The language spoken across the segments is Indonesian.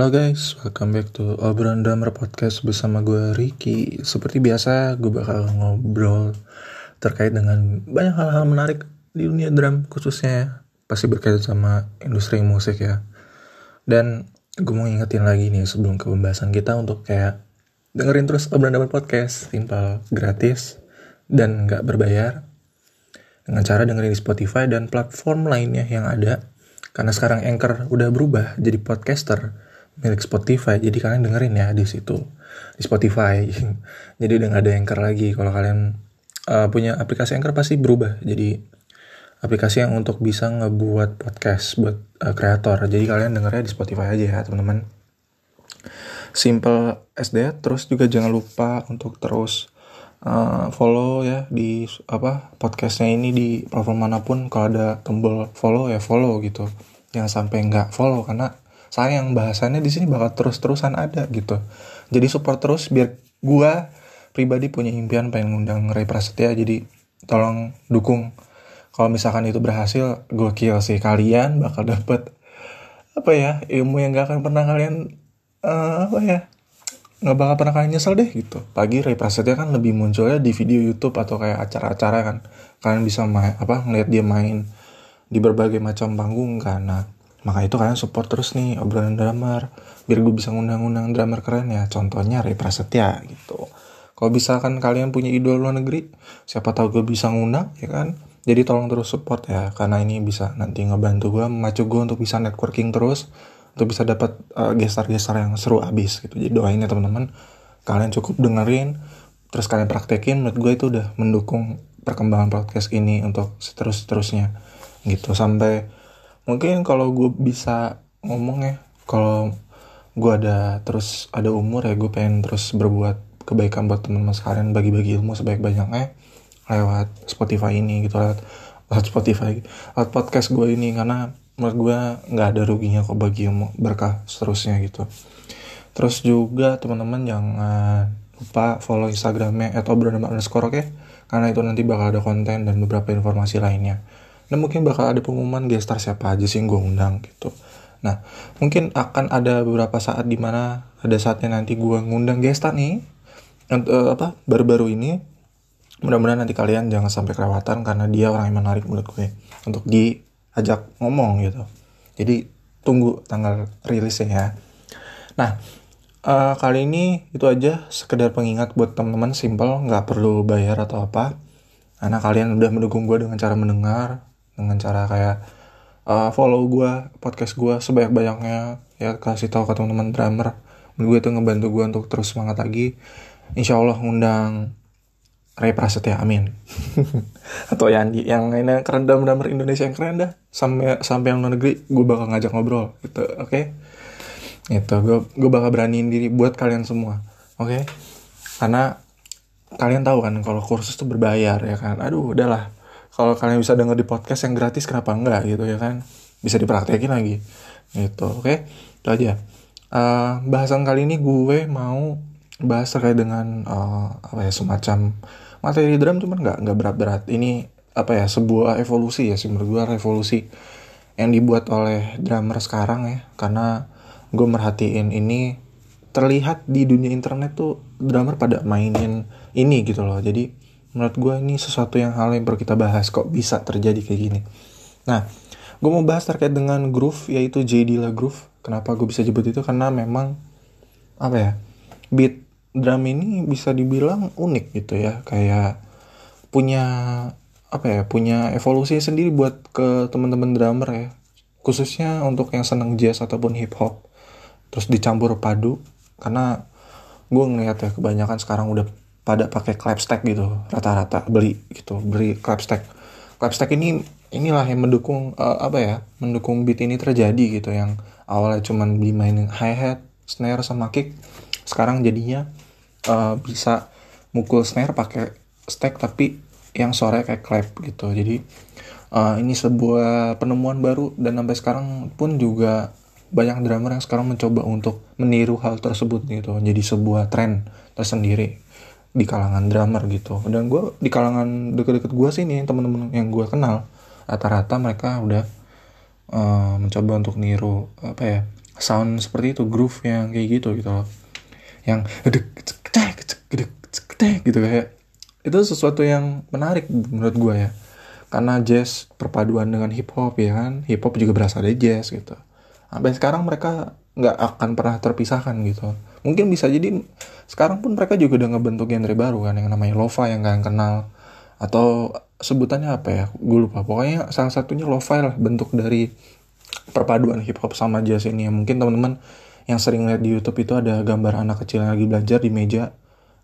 Halo guys, welcome back to Obrolan Drummer Podcast bersama gue Ricky. Seperti biasa, gue bakal ngobrol terkait dengan banyak hal-hal menarik di dunia drum khususnya ya. Pasti berkaitan sama industri musik ya. Dan gue mau ingetin lagi nih sebelum ke pembahasan kita untuk kayak dengerin terus Obrolan Drummer Podcast. Simple, gratis, dan nggak berbayar. Dengan cara dengerin di Spotify dan platform lainnya yang ada. Karena sekarang Anchor udah berubah jadi podcaster milik Spotify. Jadi kalian dengerin ya di situ. Di Spotify. Jadi udah gak ada anchor lagi. Kalau kalian uh, punya aplikasi anchor pasti berubah. Jadi aplikasi yang untuk bisa ngebuat podcast buat uh, kreator. Jadi kalian dengernya di Spotify aja ya teman-teman. Simple SD terus juga jangan lupa untuk terus uh, follow ya di apa podcastnya ini di platform mana pun. Kalau ada tombol follow ya follow gitu. Jangan sampai nggak follow karena sayang bahasannya di sini bakal terus-terusan ada gitu. Jadi support terus biar gua pribadi punya impian pengen ngundang Ray Prasetya jadi tolong dukung. Kalau misalkan itu berhasil gue kill sih. Kalian bakal dapet apa ya ilmu yang gak akan pernah kalian uh, apa ya nggak bakal pernah kalian nyesel deh gitu. Pagi Ray Prasetya kan lebih munculnya di video YouTube atau kayak acara-acara kan. Kalian bisa main apa ngeliat dia main di berbagai macam panggung karena maka itu kalian support terus nih obrolan drummer biar gue bisa ngundang-undang drummer keren ya. Contohnya Ray Prasetya gitu. Kalau bisa kan kalian punya idol luar negeri siapa tahu gue bisa ngundang ya kan? Jadi tolong terus support ya karena ini bisa nanti ngebantu gue memacu gue untuk bisa networking terus untuk bisa dapat uh, gestar-gestar yang seru abis gitu. Jadi doain ya teman-teman. Kalian cukup dengerin terus kalian praktekin menurut gue itu udah mendukung perkembangan podcast ini untuk seterus-terusnya gitu. Sampai mungkin kalau gue bisa ngomong ya kalau gue ada terus ada umur ya gue pengen terus berbuat kebaikan buat teman-teman sekalian bagi-bagi ilmu sebaik-banyaknya lewat Spotify ini gitu lewat lewat Spotify lewat podcast gue ini. Karena menurut gue nggak ada ruginya kok bagi ilmu berkah seterusnya gitu. Terus juga teman-teman jangan lupa follow instagramnya atau underscore oke? Okay? karena itu nanti bakal ada konten dan beberapa informasi lainnya dan mungkin bakal ada pengumuman gestar siapa aja sih yang gue undang gitu. Nah mungkin akan ada beberapa saat di mana ada saatnya nanti gue ngundang gestar nih uh, apa baru-baru ini. Mudah-mudahan nanti kalian jangan sampai kelewatan karena dia orang yang menarik menurut gue untuk diajak ngomong gitu. Jadi tunggu tanggal rilisnya ya. Nah uh, kali ini itu aja sekedar pengingat buat teman-teman simple nggak perlu bayar atau apa. Karena kalian udah mendukung gue dengan cara mendengar dengan cara kayak uh, follow gue podcast gue sebanyak banyaknya ya kasih tahu ke teman-teman drummer. Gue itu ngebantu gue untuk terus semangat lagi. Insya Allah ngundang Ray Prasetya amin. Atau Yandi yang ini keren dalam drummer Indonesia yang keren dah. Sampai sampai yang luar negeri gue bakal ngajak ngobrol gitu oke? Okay? itu gue gue bakal beraniin diri buat kalian semua oke? Okay? karena kalian tahu kan kalau kursus tuh berbayar ya kan? Aduh udahlah kalau kalian bisa denger di podcast yang gratis kenapa enggak gitu ya kan? Bisa dipraktekin lagi gitu oke? Okay? itu aja. Uh, bahasan kali ini gue mau bahas terkait dengan uh, apa ya semacam materi drum cuman nggak nggak berat-berat. Ini apa ya sebuah evolusi ya sih gue revolusi yang dibuat oleh drummer sekarang ya. Karena gue merhatiin ini terlihat di dunia internet tuh drummer pada mainin ini gitu loh. Jadi menurut gue ini sesuatu yang hal yang perlu kita bahas kok bisa terjadi kayak gini. Nah gue mau bahas terkait dengan groove yaitu J. Dilla groove. Kenapa gue bisa jemput itu? Karena memang apa ya beat drum ini bisa dibilang unik gitu ya. Kayak punya apa ya punya evolusi sendiri buat ke teman-teman drummer ya. Khususnya untuk yang seneng jazz ataupun hip hop. Terus dicampur padu. Karena gue ngeliat ya kebanyakan sekarang udah pada pakai clapstack gitu rata-rata beli gitu beli clapstack clapstack ini inilah yang mendukung uh, apa ya mendukung beat ini terjadi gitu yang awalnya cuman dimainin hi hat snare sama kick sekarang jadinya uh, bisa mukul snare pakai stack tapi yang suaranya kayak clap gitu. Jadi uh, ini sebuah penemuan baru dan sampai sekarang pun juga banyak drummer yang sekarang mencoba untuk meniru hal tersebut gitu jadi sebuah tren tersendiri di kalangan drummer gitu. Dan gue di kalangan deket-deket gue sih nih temen-temen yang gue kenal rata-rata mereka udah uh, mencoba untuk niru apa ya sound seperti itu groove yang kayak gitu gitu loh. Yang gitu kayak. Itu sesuatu yang menarik menurut gue ya. Karena jazz perpaduan dengan hip hop ya kan. Hip hop juga berasal dari jazz gitu sampai sekarang mereka nggak akan pernah terpisahkan gitu. Mungkin bisa jadi sekarang pun mereka juga udah ngebentuk genre baru kan yang namanya lofa yang kalian kenal. Atau sebutannya apa ya? Gue lupa. Pokoknya salah satunya lo-fi lah bentuk dari perpaduan hip hop sama jazz ini. Ya mungkin teman-teman yang sering lihat di YouTube itu ada gambar anak kecil yang lagi belajar di meja.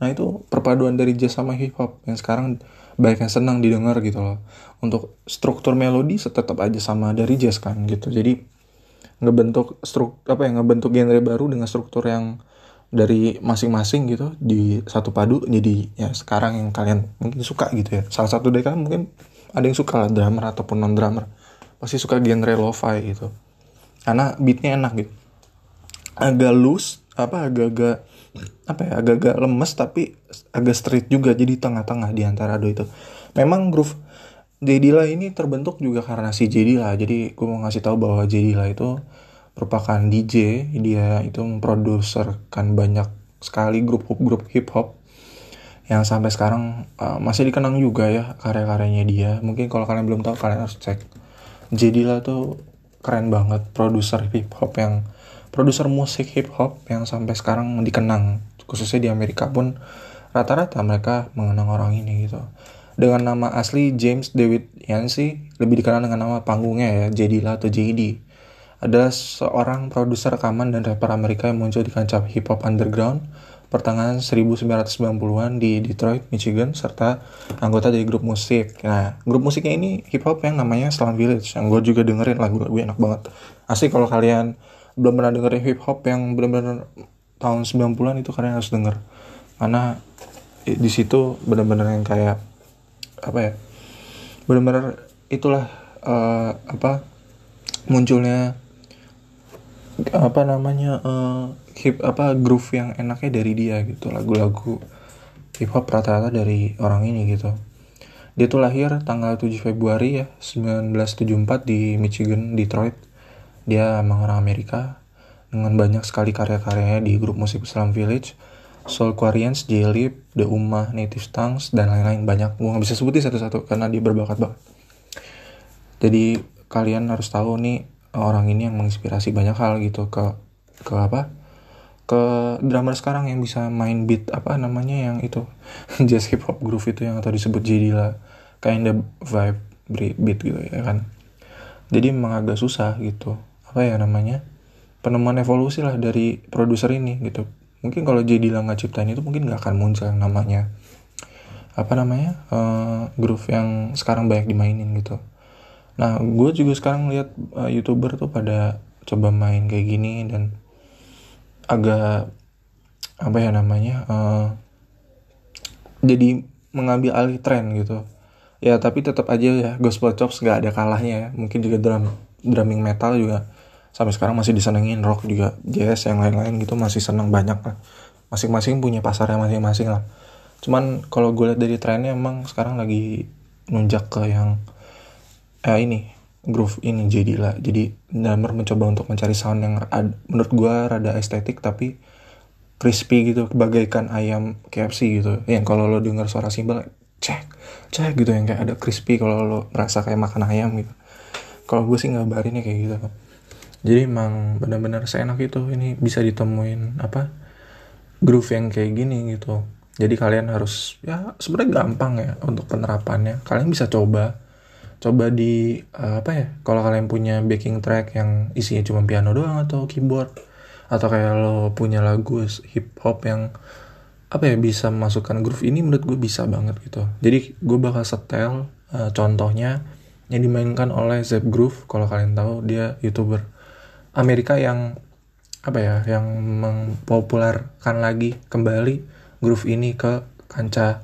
Nah itu perpaduan dari jazz sama hip hop yang sekarang banyak yang senang didengar gitu loh. Untuk struktur melodi tetap aja sama dari jazz kan gitu. Jadi ngebentuk struk apa ya ngebentuk genre baru dengan struktur yang dari masing-masing gitu di satu padu jadi ya sekarang yang kalian mungkin suka gitu ya. Salah satu dari kalian mungkin ada yang suka lah drummer ataupun non drummer pasti suka genre lo-fi gitu. Karena beatnya enak gitu. Agak loose apa agak-agak apa ya agak-agak lemes tapi agak street juga jadi tengah-tengah di antara dua itu. Memang groove Jedila ini terbentuk juga karena si Jedila jadi gue mau ngasih tahu bahwa Jedila itu merupakan DJ dia itu memproduserkan banyak sekali grup-grup hip hop yang sampai sekarang uh, masih dikenang juga ya karya-karyanya dia. Mungkin kalau kalian belum tahu kalian harus cek. Jedila tuh keren banget produser hip hop yang produser musik hip hop yang sampai sekarang dikenang. Khususnya di Amerika pun rata-rata mereka mengenang orang ini gitu dengan nama asli James David Yancey lebih dikenal dengan nama panggungnya ya Jedila atau JD ada seorang produser rekaman dan rapper Amerika yang muncul di kancah hip hop underground pertengahan 1990-an di Detroit, Michigan, serta anggota dari grup musik. Nah, grup musiknya ini hip hop yang namanya Slum Village, yang gue juga dengerin lagu-lagu enak banget. Asli kalau kalian belum pernah dengerin hip hop yang benar-benar tahun 90-an itu kalian harus denger. Karena di situ benar-benar yang kayak apa ya? Benar-benar itulah uh, apa munculnya apa namanya uh, hip apa groove yang enaknya dari dia gitu lagu-lagu hip hop rata-rata dari orang ini gitu dia tuh lahir tanggal 7 Februari ya 1974 di Michigan Detroit dia emang orang Amerika dengan banyak sekali karya-karyanya di grup musik Islam Village Soul Quarians, J-Lip, The Ummah, Native Tongues, dan lain-lain. Banyak. Gue gak bisa sebutin satu-satu karena dia berbakat banget. Jadi kalian harus tahu nih orang ini yang menginspirasi banyak hal gitu ke ke apa? Ke drummer sekarang yang bisa main beat apa namanya yang itu? Jazz hip hop groove itu yang atau disebut jadi kind of vibe beat gitu ya kan. Jadi memang agak susah gitu. Apa ya namanya? Penemuan evolusi lah dari produser ini gitu mungkin kalau jadi nggak ciptain itu mungkin nggak akan muncul yang namanya apa namanya uh, groove yang sekarang banyak dimainin gitu Nah, gue juga sekarang lihat uh, youtuber tuh pada coba main kayak gini dan agak apa ya namanya uh, jadi mengambil alih tren gitu. Ya tapi tetap aja ya gospel chops gak ada kalahnya ya. Mungkin juga drum drumming metal juga sampai sekarang masih disenengin rock juga jazz yang lain-lain gitu masih seneng banyak lah. Masing-masing punya pasarnya masing-masing lah. Cuman kalau gue lihat dari trennya emang sekarang lagi nunjak ke yang eh, ini groove ini jadilah jadi Damer mencoba untuk mencari sound yang ad, menurut gue rada estetik tapi crispy gitu bagaikan ayam KFC gitu yang kalau lo dengar suara simbol cek cek gitu yang kayak ada crispy kalau lo merasa kayak makan ayam gitu kalau gue sih ngabarinnya kayak gitu jadi emang benar-benar seenak itu ini bisa ditemuin apa groove yang kayak gini gitu. Jadi kalian harus ya sebenarnya gampang ya untuk penerapannya. Kalian bisa coba coba di uh, apa ya kalau kalian punya backing track yang isinya cuma piano doang atau keyboard atau kayak lo punya lagu hip hop yang apa ya bisa memasukkan groove ini menurut gue bisa banget gitu. Jadi gue bakal setel uh, contohnya yang dimainkan oleh Zep Groove kalau kalian tahu dia youtuber Amerika yang apa ya yang mempopulerkan lagi kembali groove ini ke kancah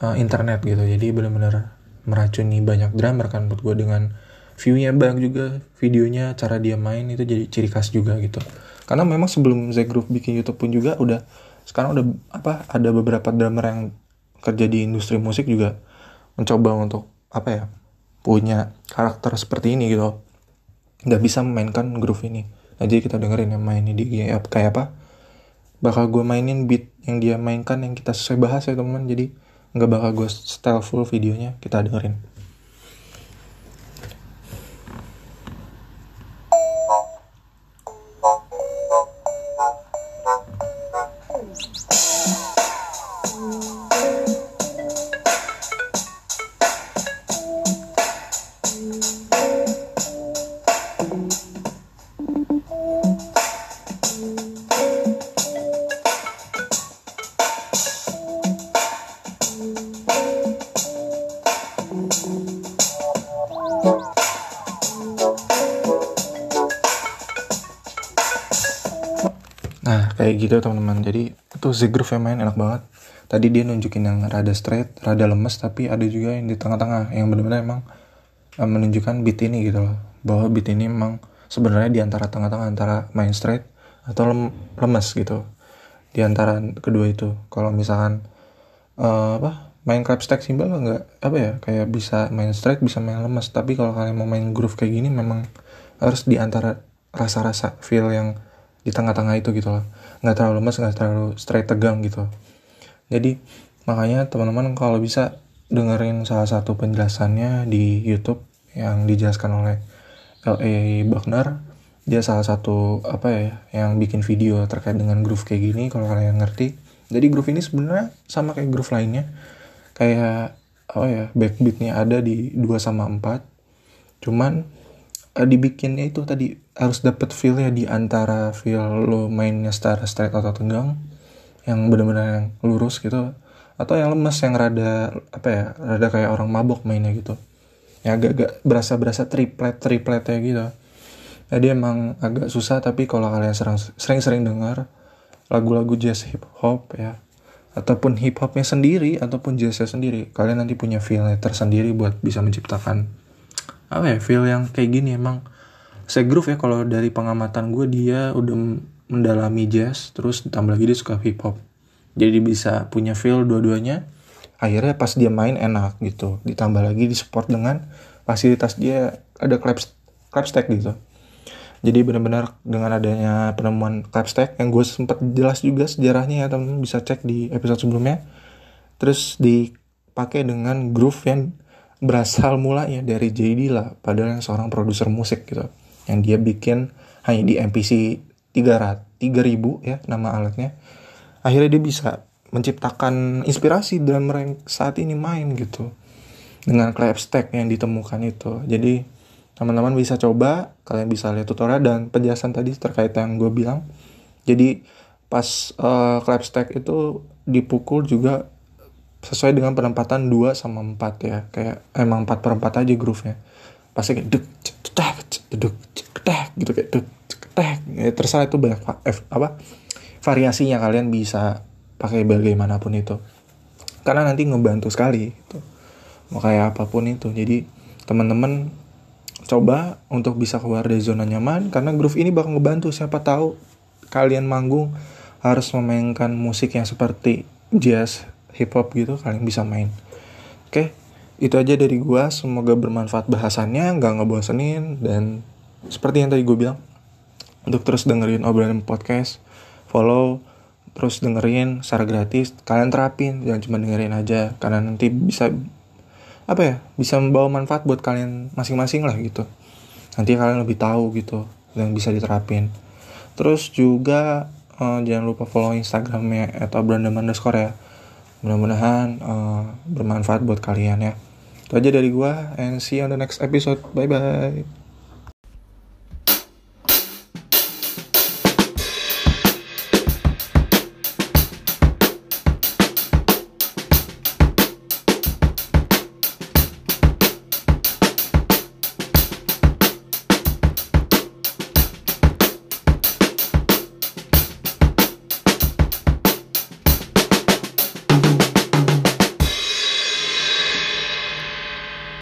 uh, internet gitu. Jadi bener-bener meracuni banyak drummer kan buat gue dengan viewnya banyak juga videonya cara dia main itu jadi ciri khas juga gitu. Karena memang sebelum Z Groove bikin YouTube pun juga udah sekarang udah apa ada beberapa drummer yang kerja di industri musik juga mencoba untuk apa ya punya karakter seperti ini gitu nggak bisa memainkan groove ini. Nah, jadi kita dengerin yang main di IG kayak apa? Bakal gue mainin beat yang dia mainkan yang kita sesuai bahas ya teman-teman. Jadi nggak bakal gue style full videonya kita dengerin gitu teman-teman. Jadi itu Groove yang main enak banget. Tadi dia nunjukin yang rada straight Rada lemes tapi ada juga yang di tengah-tengah Yang benar-benar emang uh, menunjukkan beat ini gitu loh. Bahwa beat ini emang sebenarnya di antara tengah-tengah Antara main straight atau lem lemes gitu. Di antara kedua itu. Kalau misalkan uh, apa main clap stack simbol nggak apa ya kayak bisa main straight bisa main lemes. Tapi kalau kalian mau main groove kayak gini memang harus di antara rasa-rasa feel yang di tengah-tengah itu gitu loh nggak terlalu lemas nggak terlalu straight tegang gitu. Jadi makanya teman-teman kalau bisa dengerin salah satu penjelasannya di YouTube yang dijelaskan oleh L.A. Buckner dia salah satu apa ya yang bikin video terkait dengan groove kayak gini kalau kalian ngerti. Jadi groove ini sebenarnya sama kayak groove lainnya. Kayak apa ya backbeatnya ada di 2 sama 4 cuman dibikinnya itu tadi harus dapet feelnya di antara feel lo mainnya secara straight atau tegang yang benar-benar yang lurus gitu atau yang lemes yang rada apa ya rada kayak orang mabok mainnya gitu. Ya agak-agak berasa-berasa triplet tripletnya gitu. Jadi emang agak susah tapi kalau kalian sering-sering dengar lagu-lagu jazz hip hop ya ataupun hip hopnya sendiri ataupun jazznya sendiri kalian nanti punya feelnya tersendiri buat bisa menciptakan apa ya feel yang kayak gini emang saya groove ya kalau dari pengamatan gue dia udah mendalami jazz terus ditambah lagi dia suka hip hop jadi bisa punya feel dua-duanya. Akhirnya pas dia main enak gitu. Ditambah lagi di support dengan fasilitas dia ada clap clap stack gitu. Jadi benar-benar dengan adanya penemuan clap stack yang gue sempat jelas juga sejarahnya ya teman bisa cek di episode sebelumnya. Terus dipakai dengan groove yang berasal mulanya dari JD lah padahal yang seorang produser musik gitu. Yang dia bikin hanya di MPC 300 3000 ya nama alatnya. Akhirnya dia bisa menciptakan inspirasi dalam rank saat ini main gitu. Dengan clap stack yang ditemukan itu. Jadi teman-teman bisa coba kalian bisa lihat tutorial dan penjelasan tadi terkait yang gue bilang. Jadi pas uh, clap stack itu dipukul juga sesuai dengan penempatan 2 sama 4 ya. Kayak emang 4 per 4 aja groove nya pasti kayak duk cetek duk cetek gitu kayak duk cetek ya, terserah itu banyak F, apa variasinya kalian bisa pakai bagaimanapun itu. Karena nanti ngebantu sekali itu mau kayak apa pun itu. Jadi teman-teman coba untuk bisa keluar dari zona nyaman. Karena groove ini bakal ngebantu. Siapa tahu kalian manggung harus memainkan musik yang seperti jazz hip hop gitu kalian bisa main. Oke itu aja dari gue semoga bermanfaat bahasannya nggak ngebosenin dan seperti yang tadi gue bilang untuk terus dengerin obrolan podcast follow terus dengerin secara gratis. Kalian terapin jangan cuma dengerin aja karena nanti bisa apa ya bisa membawa manfaat buat kalian masing-masing lah gitu. Nanti kalian lebih tahu gitu dan bisa diterapin. Terus juga uh, jangan lupa follow instagramnya atau brandam underscore ya mudah-mudahan uh, bermanfaat buat kalian ya. Itu aja dari gua and see you on the next episode. Bye bye